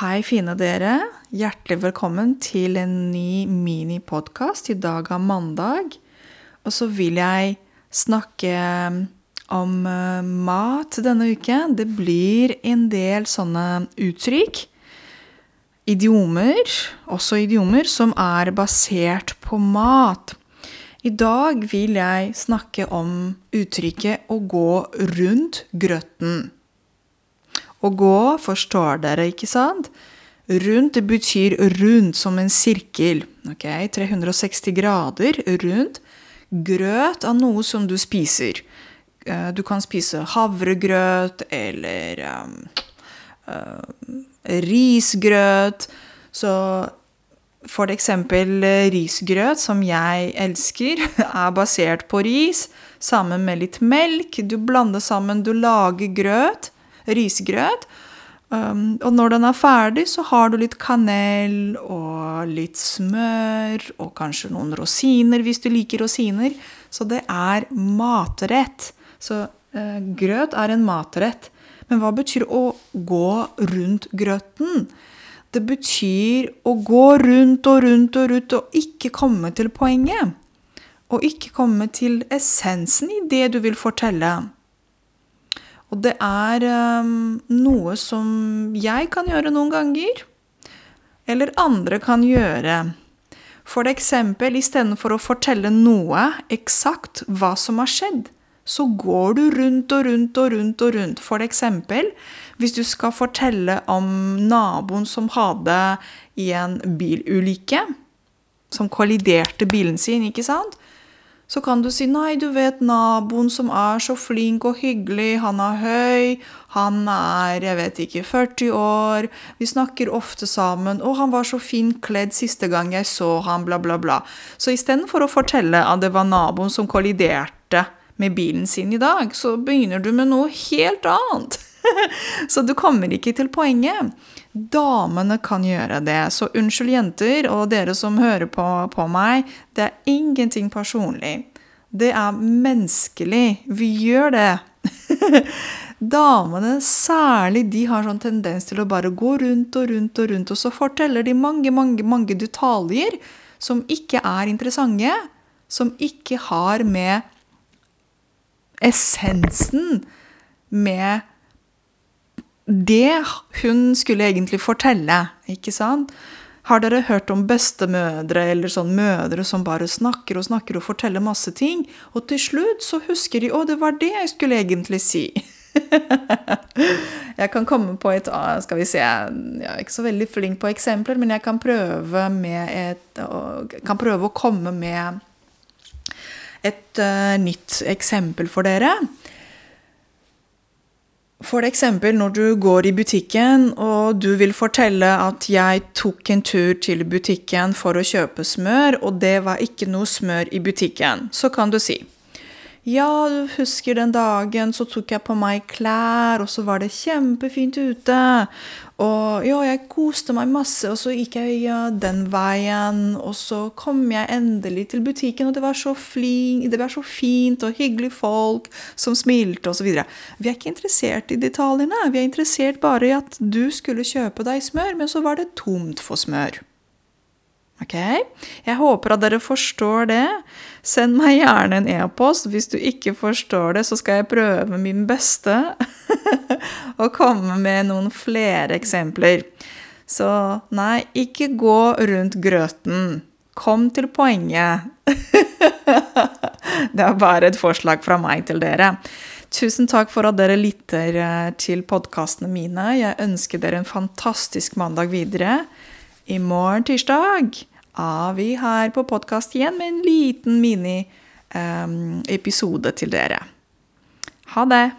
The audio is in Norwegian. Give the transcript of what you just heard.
Hei, fine dere. Hjertelig velkommen til en ny minipodkast. I dag er mandag. Og så vil jeg snakke om eh, mat denne uken. Det blir en del sånne uttrykk, idiomer, også idiomer, som er basert på mat. I dag vil jeg snakke om uttrykket 'å gå rundt grøten'. Å gå forstår dere, ikke sant? Rundt det betyr rundt, som en sirkel. ok? 360 grader rundt. Grøt er noe som du spiser. Eh, du kan spise havregrøt eller um, uh, risgrøt. Så for eksempel risgrøt, som jeg elsker, er basert på ris sammen med litt melk. Du blander sammen, du lager grøt risgrøt. Um, og når den er ferdig, så har du litt kanel og litt smør og kanskje noen rosiner hvis du liker rosiner. Så det er matrett. Så uh, grøt er en matrett. Men hva betyr å gå rundt grøten? Det betyr å gå rundt og rundt og rundt og ikke komme til poenget. Og ikke komme til essensen i det du vil fortelle. Og det er um, noe som jeg kan gjøre noen ganger, eller andre kan gjøre. For eksempel, istedenfor å fortelle noe eksakt hva som har skjedd, så går du rundt og rundt og rundt og rundt. For eksempel, hvis du skal fortelle om naboen som hadde i en bilulykke, som kolliderte bilen sin, ikke sant? Så kan du si nei, du vet naboen som er så flink og hyggelig, han er høy, han er jeg vet ikke, 40 år, vi snakker ofte sammen, og han var så fint kledd siste gang jeg så han, bla, bla, bla. Så istedenfor å fortelle at det var naboen som kolliderte med bilen sin i dag, så begynner du med noe helt annet. så du kommer ikke til poenget. Damene kan gjøre det. Så unnskyld, jenter, og dere som hører på, på meg. Det er ingenting personlig. Det er menneskelig. Vi gjør det. Damene, særlig, de har sånn tendens til å bare gå rundt og rundt og rundt, og så forteller de mange, mange, mange detaljer som ikke er interessante, som ikke har med essensen med det hun skulle egentlig fortelle, ikke sant? Har dere hørt om bestemødre eller sånn mødre som bare snakker og snakker og forteller masse ting, og til slutt så husker de 'Å, det var det jeg skulle egentlig si'. jeg kan komme på et Skal vi se Jeg er ikke så veldig flink på eksempler, men jeg kan prøve, et, kan prøve å komme med et uh, nytt eksempel for dere. For eksempel når du går i butikken og du vil fortelle at 'jeg tok en tur til butikken for å kjøpe smør', og det var ikke noe smør i butikken, så kan du si ja, du husker den dagen så tok jeg på meg klær, og så var det kjempefint ute. Og ja, jeg koste meg masse, og så gikk jeg ja, den veien. Og så kom jeg endelig til butikken, og det var så, flink, det var så fint og hyggelig folk som smilte osv. Vi er ikke interessert i detaljene. Vi er interessert bare i at du skulle kjøpe deg smør, men så var det tomt for smør. Ok? Jeg håper at dere forstår det. Send meg gjerne en e-post. Hvis du ikke forstår det, så skal jeg prøve min beste å komme med noen flere eksempler. Så nei, ikke gå rundt grøten. Kom til poenget. det er bare et forslag fra meg til dere. Tusen takk for at dere lytter eh, til podkastene mine. Jeg ønsker dere en fantastisk mandag videre. I morgen tirsdag er vi her på podkast igjen med en liten mini-episode ehm, til dere. Ha det!